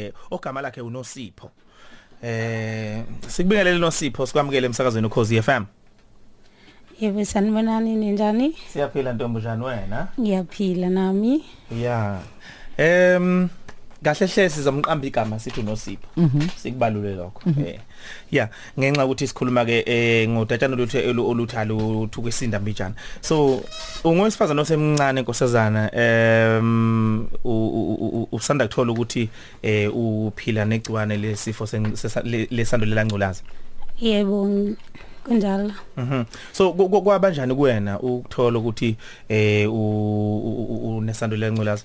Eh, ogama lakhe uNosipho eh sikubingelele noSipho sikwamukele emsakazweni ukhozi FM Yebo sanibonani ninjani? siyaphila ntombazana wena Ngiyaphila nami. ya em kahle hle sizomqamba igama sithi uNosipho sikubalule lokho eh ya ngenxa ukuthi sikhuluma ke eh ngodatshana lutho oluthalo thukwesinda mbijana so ungowesifazana osemncane nkosazana em usanda kuthola ukuthi eh uphila negciwane lesifo lesandulela ngculaza Yebo kunjalo. Mhm. So kwabanjani kuwena ukuthola ukuthi eh unesandulela ngculaza?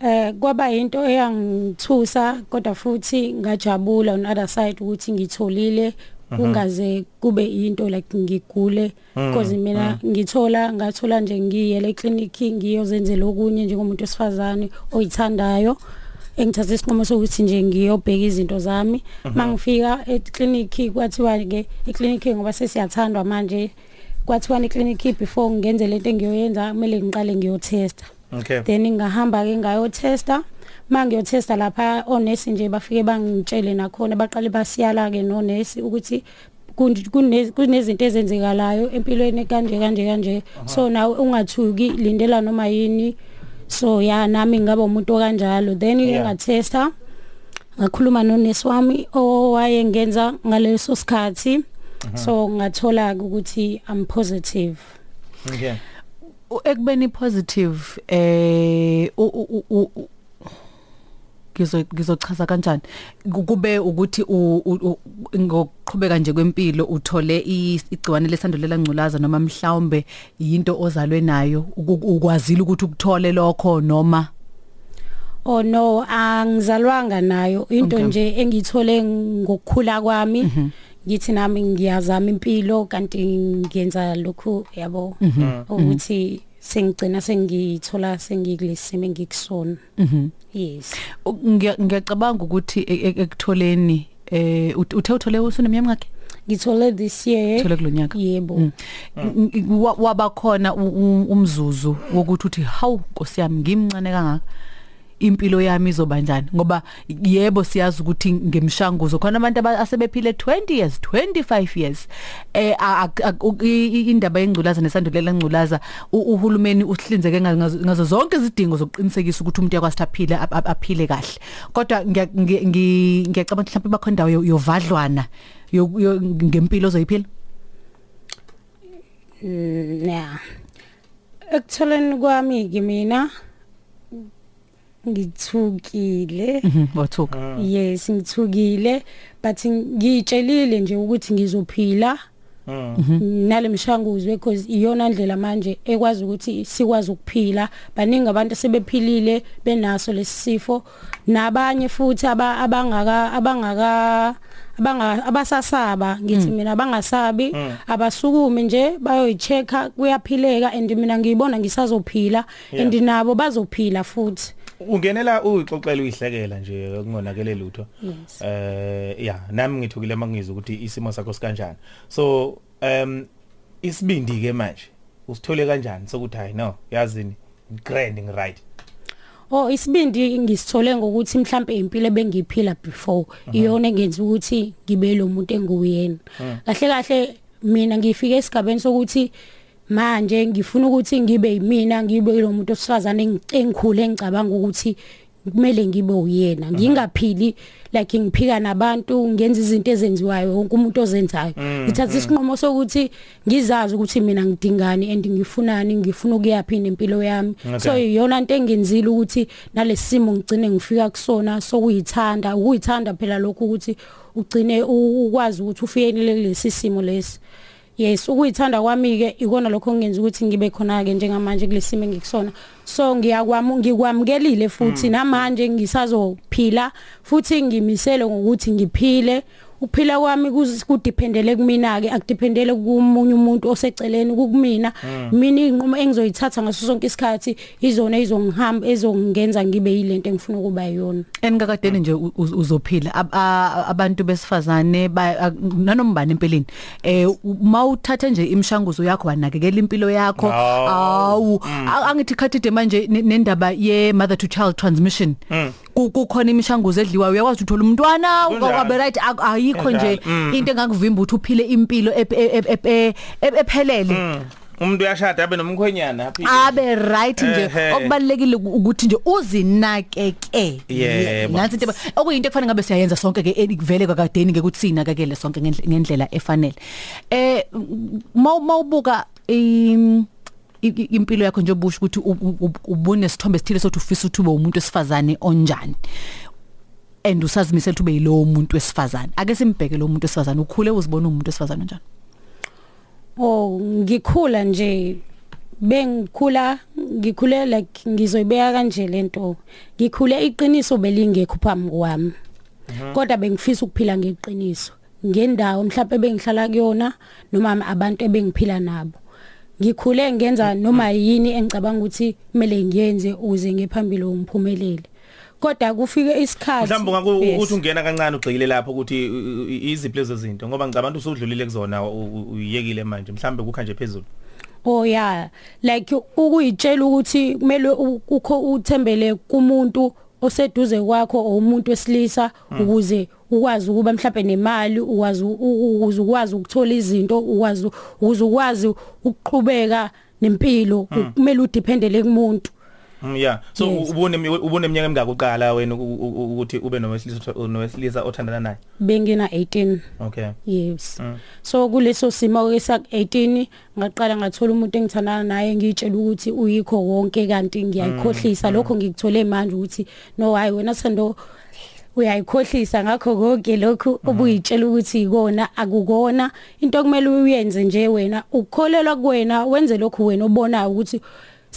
Eh kwaba into eyangithusa kodwa futhi ngajabula on other side ukuthi ngitholile kungaze kube into like ngigule. Because mina ngithola ngathola nje ngiyele eclinic ngiyozenzela okunye njengomuntu wesifazane oyithandayo. Engithatha isinqumo sokuthi nje ngiyobheka izinto zami. Mangifika eclinic kwathiwa ke eclinic ngoba sesiyathandwa manje kwathiwa eclinic before ngenze lento engiyoyenza kumele ngiqale ngiyotesta. Okay. then ngahamba ke ngayotesta mangiyotesta lapha onesi nje bafike bangitshele nakhona baqale basiyala ke nonesi ukuthi kunezinto ezenzekalayo empilweni kanje kanje kanje. So nawe ungathuki lindela noma yini. So ya nami ngaba umuntu okanjalo. Then Yeah. ngatesta ngakhuluma nonesi wami owayengenza ngaleso sikhathi. So ngathola ukuthi i'm positive. Okay. Ekubeni positive eh ngizo ngizochaza kanjani? Ku- kube ukuthi ngokuqhubeka nje kwempilo uthole igciwane lesandulela ngculaza noma mhlawumbe into ozalwe nayo ukwazile ukuthi ukuthole lokho noma? Oh no angizalwanga nayo. Into nje engithole ngokukhula kwami ngithi nami ngiyazama impilo kanti ngiyenza lokhu yabo. Ukuthi sengigcina sengithola sengikulesimo engikusona. Mhm. Yes. Ngiyacabanga ukuthi e- e- ekutholeni eh ut- uthe uthole usuneminyaka yakhe ngithole this year. Uthole kulonyaka yebo. Mm. Ng- ng- wa- waba khona u- u- umzuzu wokuthi uthi hawu Nkosi yami ngimncane kangaka. Impilo yami izoba njani? Ngoba yebo siyazi ukuthi ngemshanguzo khona abantu aba- asebephile 20 years 25 years. Eh a- a- a- u- i- i- indaba yengculaza nesandulela ngculaza u- uhulumeni usihlinzeke ngazo ngazo zonke izidingo zokuqinisekisa ukuthi umuntu yakwazi aphile ap- ap- aphile kahle. Kodwa ngiya- ngi- ngi- ngiyacabanga mhlawumbe bakho indawo yo- yovadlwana yo- yo- ngempilo ozoyiphila? Mm, yeah ekutholeni kwami ke mina ngithukile. Mhm, wathuka. Yes ngithukile but ngitshelile nje ukuthi ngizophila. Mhm. nale mishanguzo because iyona ndlela manje ekwazi ukuthi sikwazi ukuphila. Baningi abantu sebephilile benaso lesifo nabanye futhi aba- abangaka abangaka abanga abasasaba. Ngithi mina abangasabi. Abasukume nje bayoyichecka kuyaphileka and mina ngiyibona ngisazophila. And nabo bazophila futhi. Ungenela uyixoxela uyihlekela nje kungonakele lutho. Eh ya nami ngithukile mangizwa ukuthi isimo sakho sikanjani. So um isibindi ke manje usithole kanjani sokuthi hayi no yazini grand ngi right. Oh isibindi ngisithole ngokuthi mhlambe impilo bengiphila before iyona engenza ukuthi ngibe lo muntu enguyena kahle kahle mina ngifike esigabeni sokuthi manje ngifuna ukuthi ngibe yimina ngibe lo muntu osifazane engi- engikhule engicabanga ukuthi kumele ngibe uyena. Ngingaphili like ngiphika nabantu ngenza izinto ezenziwayo wonke umuntu ozenzayo. Ngithatha isinqumo sokuthi ngizazi ukuthi mina ngidingani and ngifunani ngifuna ukuyaphina impilo yami. So iyona into engenzile ukuthi nalesimo ngicine ngifika kusona sokuyithanda ukuyithanda phela lokho ukuthi ugcine ukwazi ukuthi ufikelele lesi simo lesi. Yes ukuyithanda kwami ke ikona lokho kungenza ukuthi ngibe khona ke njengamanje kulesimo engikusona. So ngiyakwamu ngikwamukelile futhi namanje ngisazophila futhi ngimisele ngokuthi ngiphile. Ukuphila kwami kuz- kudependele kumina ke akudependele kumunye umuntu oseceleni kukumina. Mina inqumo engizoyithatha ngaso sonke isikhathi izona izongihamba ezongenza ngibe yilento engifuna ukuba yona enikakadeni nje u- u- uzophila. Ab- a- abantu besifazane ba- a- nanoma bani empeleni eh mawuthatha nje imshanguzo yakho wanakekela impilo yakho. Awu. awu a- angithi khathide manje ne- nendaba ye mother to child transmission. Ku- kukhona imishanguzo edliwa uyakwazi uthola umntwana Kunjalo. wabe right ak- ayikho nje Kunjalo. Mm. into engakuvimba ukuthi uphile impilo ep- ep- ep- ep- ep- ephelele Mm. umuntu uyashada abe nomkhwenyana aphinde abe right nje Ehhe. okubalekile ukuthi nje uzinakeke Yebo. nansi into okuyinto ekufanele ngabe siyayenza sonke ke ekuvele kakadeni ke ukuthi sinakekele sonke ngendle- ngendlela efanele eh maw- mawubuka im i- i- impilo yakho nje obusho ukuthi u- u- u- ubone sithombe sithile sokuthi ufisa ukuthi ube umuntu wesifazane onjani. And usazimisela ukuthi ube yilowo muntu wesifazane. Ake simbheke lo muntu wesifazane. Ukhule uzibona umuntu wesifazane onjani? Oh ngikhula nje. Bengikhula ngikhule like ngizoyibeka kanje lento ngikhule iqiniso belingekho phambi kwami. Kodwa bengifisa ukuphila ngeqiniso. Ngendawo mhlawumbe bengihlala kuyona noma abantu ebengiphila nabo. Ngikhule ngenza noma yini engicabanga ukuthi kumele ngiyenze ukuze ngiphambili ngiphumelele. Kodwa kufike isikhathi mhlawumbe ngaku Yes. uthi ungena kancane ugxile lapho ukuthi u- u- iziphi lezo zinto ngoba ngicabanga ukuthi usudlulile kuzona u- u- uyiyekile manje mhlawumbe kukha nje phezulu. Oh yeah. Like ukuyitshela ukuthi kumele u- ukho uthembele kumuntu oseduze kwakho or umuntu wesilisa ukuze ukwazi ukuba mhlawumbe nemali ukwazi ukuze ukwazi ukuthola izinto ukwazi ukuze ukwazi ukuqhubeka nempilo kumele udependele kumuntu. Yeah. So Yes. ubone ubone eminyaka emingaka uqala wena ukuthi ube nowesilisa nowesilisa othandana naye? Bengina 18 okay. Years Mm. so kuleso simo ke sak 18 ngaqala ngathola umuntu engithandana naye ngitshela ukuthi uyikho wonke kanti ngiyayikhohlisa. Lokho ngikuthole manje ukuthi no hayi wena Thando uyayikhohlisa ngakho konke lokhu ubuyitshela ukuthi ikona akukona. Into kumele uyenze nje wena ukukholelwa kuwena wenze lokhu wena obonayo ukuthi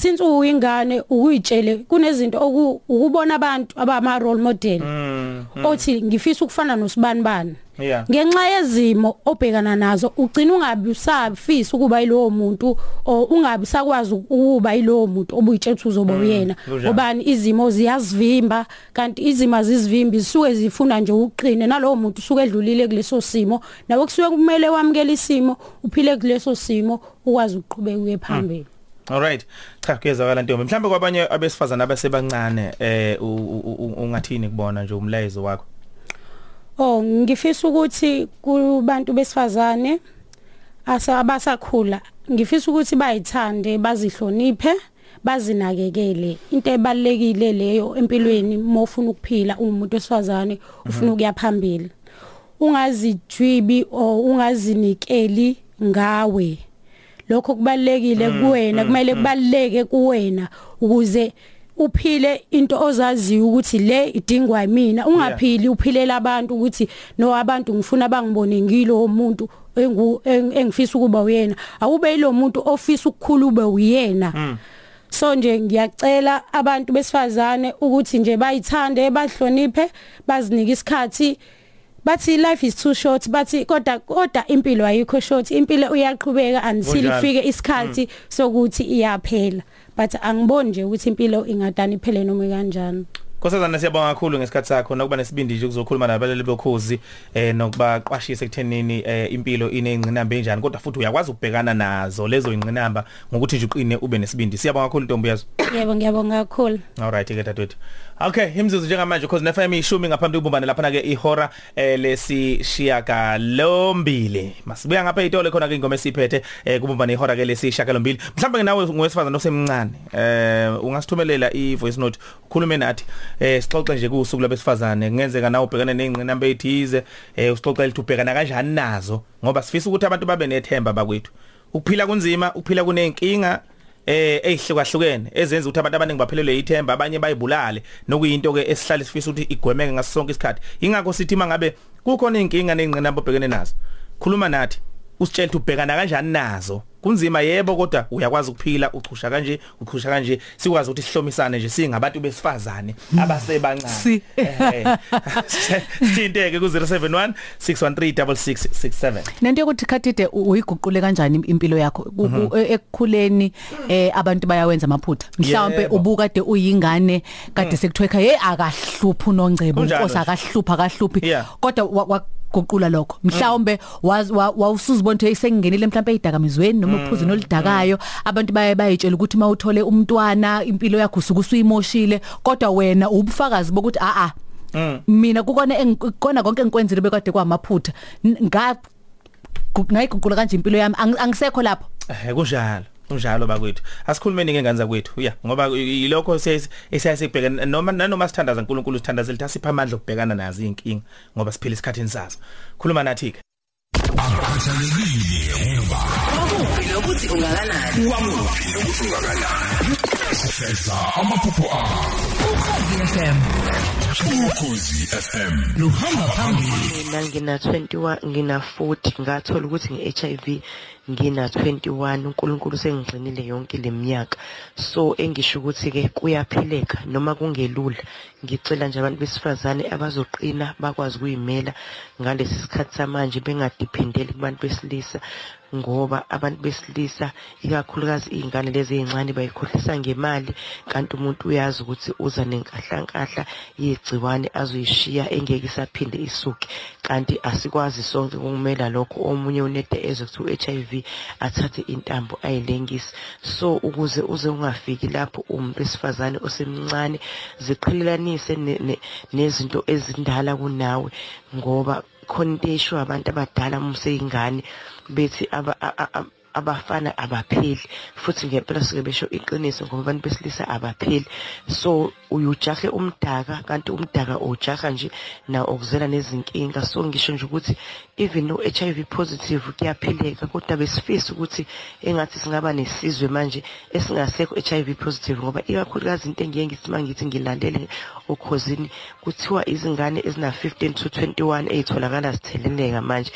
since uyingane ukuyitshele kunezinto oku- ukubona abantu abama role model. Mm othi ngifisa ukufana nosibani bani. Yeah. Ngenxa yezimo obhekana nazo ugcina ungabi usafisa ukuba yilowo muntu o ungabi sakwazi ukuba yilowo muntu obuyitshela ukuthi uzoba uyena. kunjalo. obani izimo ziyazivimba kanti izimo azizivimbi zisuke zifuna nje uqine nalowo muntu usuke edlulile kuleso simo. Nawe kusuke kumele wamukele isimo uphile kuleso simo ukwazi ukuqhubeka uye phambili. Alright. Cha kuyezwakala ntombi. Mhlambe kwabanye abesifazana abasebancane eh ungathini kubona nje umlayezo wakho. Oh ngifisa ukuthi kubantu besifazane asabasakhula ngifisa ukuthi bayithande bazihloniphe bazinakekele into ebalekile leyo empilweni mofuna ukuphila umuntu wesifazane ufuna ukuya phambili ungazijwibi o ungazinikeli ngawe lokho kubalekile kuwena kumele kubaleke kuwena ukuze uphile into ozaziyo ukuthi le idingwa yimina ungaphili uphilela abantu ukuthi no abantu ngifuna bangibone ngilo umuntu engu eng- engifisa ukuba uyena. Awube yilo muntu ofisa ukukhula ube uyena. So nje ngiyacela abantu besifazane ukuthi nje bayithande bahloniphe bazinike isikhathi bathi life is too short. Bathi kodwa kodwa impilo ayikho short. Impilo uyaqhubeka until Kunjalo. ifike isikhathi sokuthi iyaphela. But angiboni nje ukuthi impilo ingadani iphele noma kanjani Nkosazana siyabonga kakhulu ngesikhathi sakho nokuba nesibindi nje ukuzokhuluma nabalali bekhozi eh nokuba qwashisa ekuthenini eh impilo inengcinamba enjani kodwa futhi uyakwazi ukubhekana nazo lezo ingcinamba ngokuthi nje uqine ube nesibindi. Siyabonga kakhulu Ntombi yazo. yebo ngiyabonga kakhulu Alright ke dadewethu. Okay, imzuzu njengamanje because neFM ishumi ngaphambi kokubumbana lapha ke ihora eh, lesishiyaka lombili. Masibuya ngapha itole khona ke ingoma esiphethe eh, kubumbana ihora ke lesishiyaka lombili. Mhlawumbe nawe ngowesifazana osemncane eh ungasithumelela ivoice note ukhulume nathi eh sixoxe nje kusuku labesifazane kungenzeka nawe ubhekane nezingqinamba ethize eh usixoxe lithi ubhekana kanjani nazo? Ngoba sifisa ukuthi abantu babe nethemba bakwethu. Ukuphila kunzima, ukuphila kunenkinga eh ezihlukahlukene ezenza ukuthi abantu abaningi baphelelwe ithemba abanye bayibulale. Nokuyinto ke esihlale sifisa ukuthi igwemeke ngaso sonke isikhathi. Ingakho sithi mangabe kukhona inkinga nezingqinamba obhekene nazo khuluma nathi usitshela ubhekana kanjani nazo? Kunzima yebo kodwa uyakwazi ukuphila uchusha kanje uchusha kanje. Sikwazi ukuthi sihlomisane nje singabantu besifazane abasebancane. Si. Eh, sithinteke ku 071 6136667 Nento yokuthi khathide uyiguqule kanjani impilo yakho? Ku- ku- e- ekukhuleni eh abantu bayawenza amaphutha? Mhlawumbe Yebo. ubukade uyingane kade sekuthiwa hey akahluphi unongcebo Kunjalo inkosi nje. akahlupha akahluphi. Yeah. kodwa wa- wa- guqula lokho. Mhlawumbe wawusuzibona ukuthi sengingenile mhlawumbe ezidakamizweni noma ephuzini olidakayo abantu baye bayitshela ukuthi mawuthole umntwana impilo yakho usuke usuyimoshile kodwa wena ubufakazi bokuthi a a mina kukona engikona konke engikwenzile bekade kwamaphutha. Nga ngayiguqula kanje impilo yami angisekho lapho. Eh kunjalo. Kunjalo bakwethu. Asikhulumeni ngengane zakwethu. Ya ngoba yilokho siyasibheka noma nanoma sithandaza uNkulunkulu sithandazela ukuthi asipha amandla okubhekana nazo inkinga ngoba siphila isikhathini sazo. Khuluma nathi ke akhathalekile ngoba wakuphi lokuthi ungakanani. Wakuphi lokuthi ungakanani. Sifeza amaphupho akho ukhozi FM ukhozi FM luhamba phambili. Mina ngina 21 ngina 40 ngathola ukuthi ngeHIV ngina 21 uNkulunkulu sengigcinile yonke leminyaka so engisho ukuthi ke kuyaphileka noma kungelula. Ngicela nje abantu besifazane abazoqina bakwazi ukuyimela ngalesi sikhathi samanje bengadependeli kubantu besilisa. Ngoba abantu besilisa ikakhulukazi izingane lezi ezincane bayikhohlisa ngemali. Kanti umuntu uyazi ukuthi uza nenkahlankahla yegciwane azoyishiya engeke isaphinde isuke. Kanti asikwazi sonke ukumela lokho. Omunye unede ezwe ukuthi u-HIV athathe intambo ayilengise. So ukuze uze ungafiki lapho umuntu wesifazane osemncane ziqhelelanise nezinto ezindala kunawe ngoba khona into esho abantu abadala umseyingane bethi aba abafana abapheli futhi ngempela sike besho iqiniso ngoba abantu besilisa abapheli. So uyujahe umdaka kanti umdaka ujaha nje na okuzela nezinkinga. So ngisho nje ukuthi even no HIV positive kuyaphileka kodwa besifisa ukuthi engathi singaba nesizwe manje esingasekho HIV positive ngoba ikakhulukazi into engiye ngithi mangithi ngilandele okhosini kuthiwa izingane ezina 15 to 21 ezitholakala zitheleleka manje.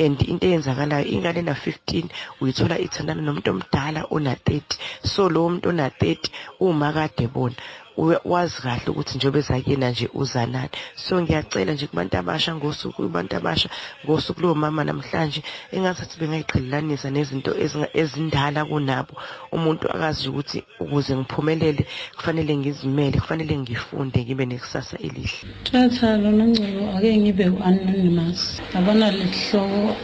And into eyenzakalayo ingane na 15 uyithola ithandana nomuntu omdala ona 30 so lo muntu ona 30 uma kade bona. Wazi kahle ukuthi njengoba ezakuyena nje uzanani. So ngiyacela nje kubantu abasha ngosuku kubantu abasha ngosuku lo mama namhlanje engathi bengayiqhelelanisa nezinto ezindala kunabo. Umuntu akazi ukuthi ukuze ngiphumelele kufanele ngizimele kufanele ngifunde ngibe nekusasa elihle. Thatha nongcebo ake ngibe anonymous abona lehlobo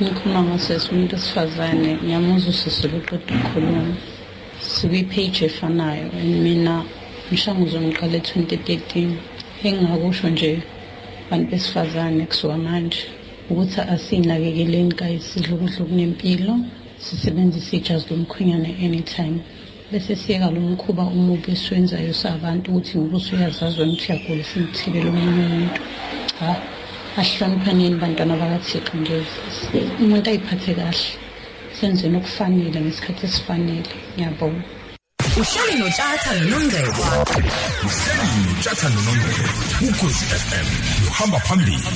ngikhuluma ngaso umuntu esifazane ngiyamuzwa usisulu uqeda ukukhuluma sikwi-page efanayo mina umshanguzo ngiqale 2013 engingakusho nje abantu besifazane kusuka manje ukuthi asinakekeleni guys sidle ukudla okunempilo sisebenzise ijazi lomkhwenyane anytime. Bese siyeka lo mkhuba umubi esiwenzayo sabantu ukuthi ngoba usuyazazi wena ukuthi uyagula simthilela omunye umuntu. Cha ahloniphaneni bantwana bakathixo nje umuntu ayiphathe kahle senzeni okufanele ngesikhathi esifanele. Ngiyabonga. Uhleli notshatha nonongcebo uhleli notshatha nonongcebo ukhozi FM uhamba phambili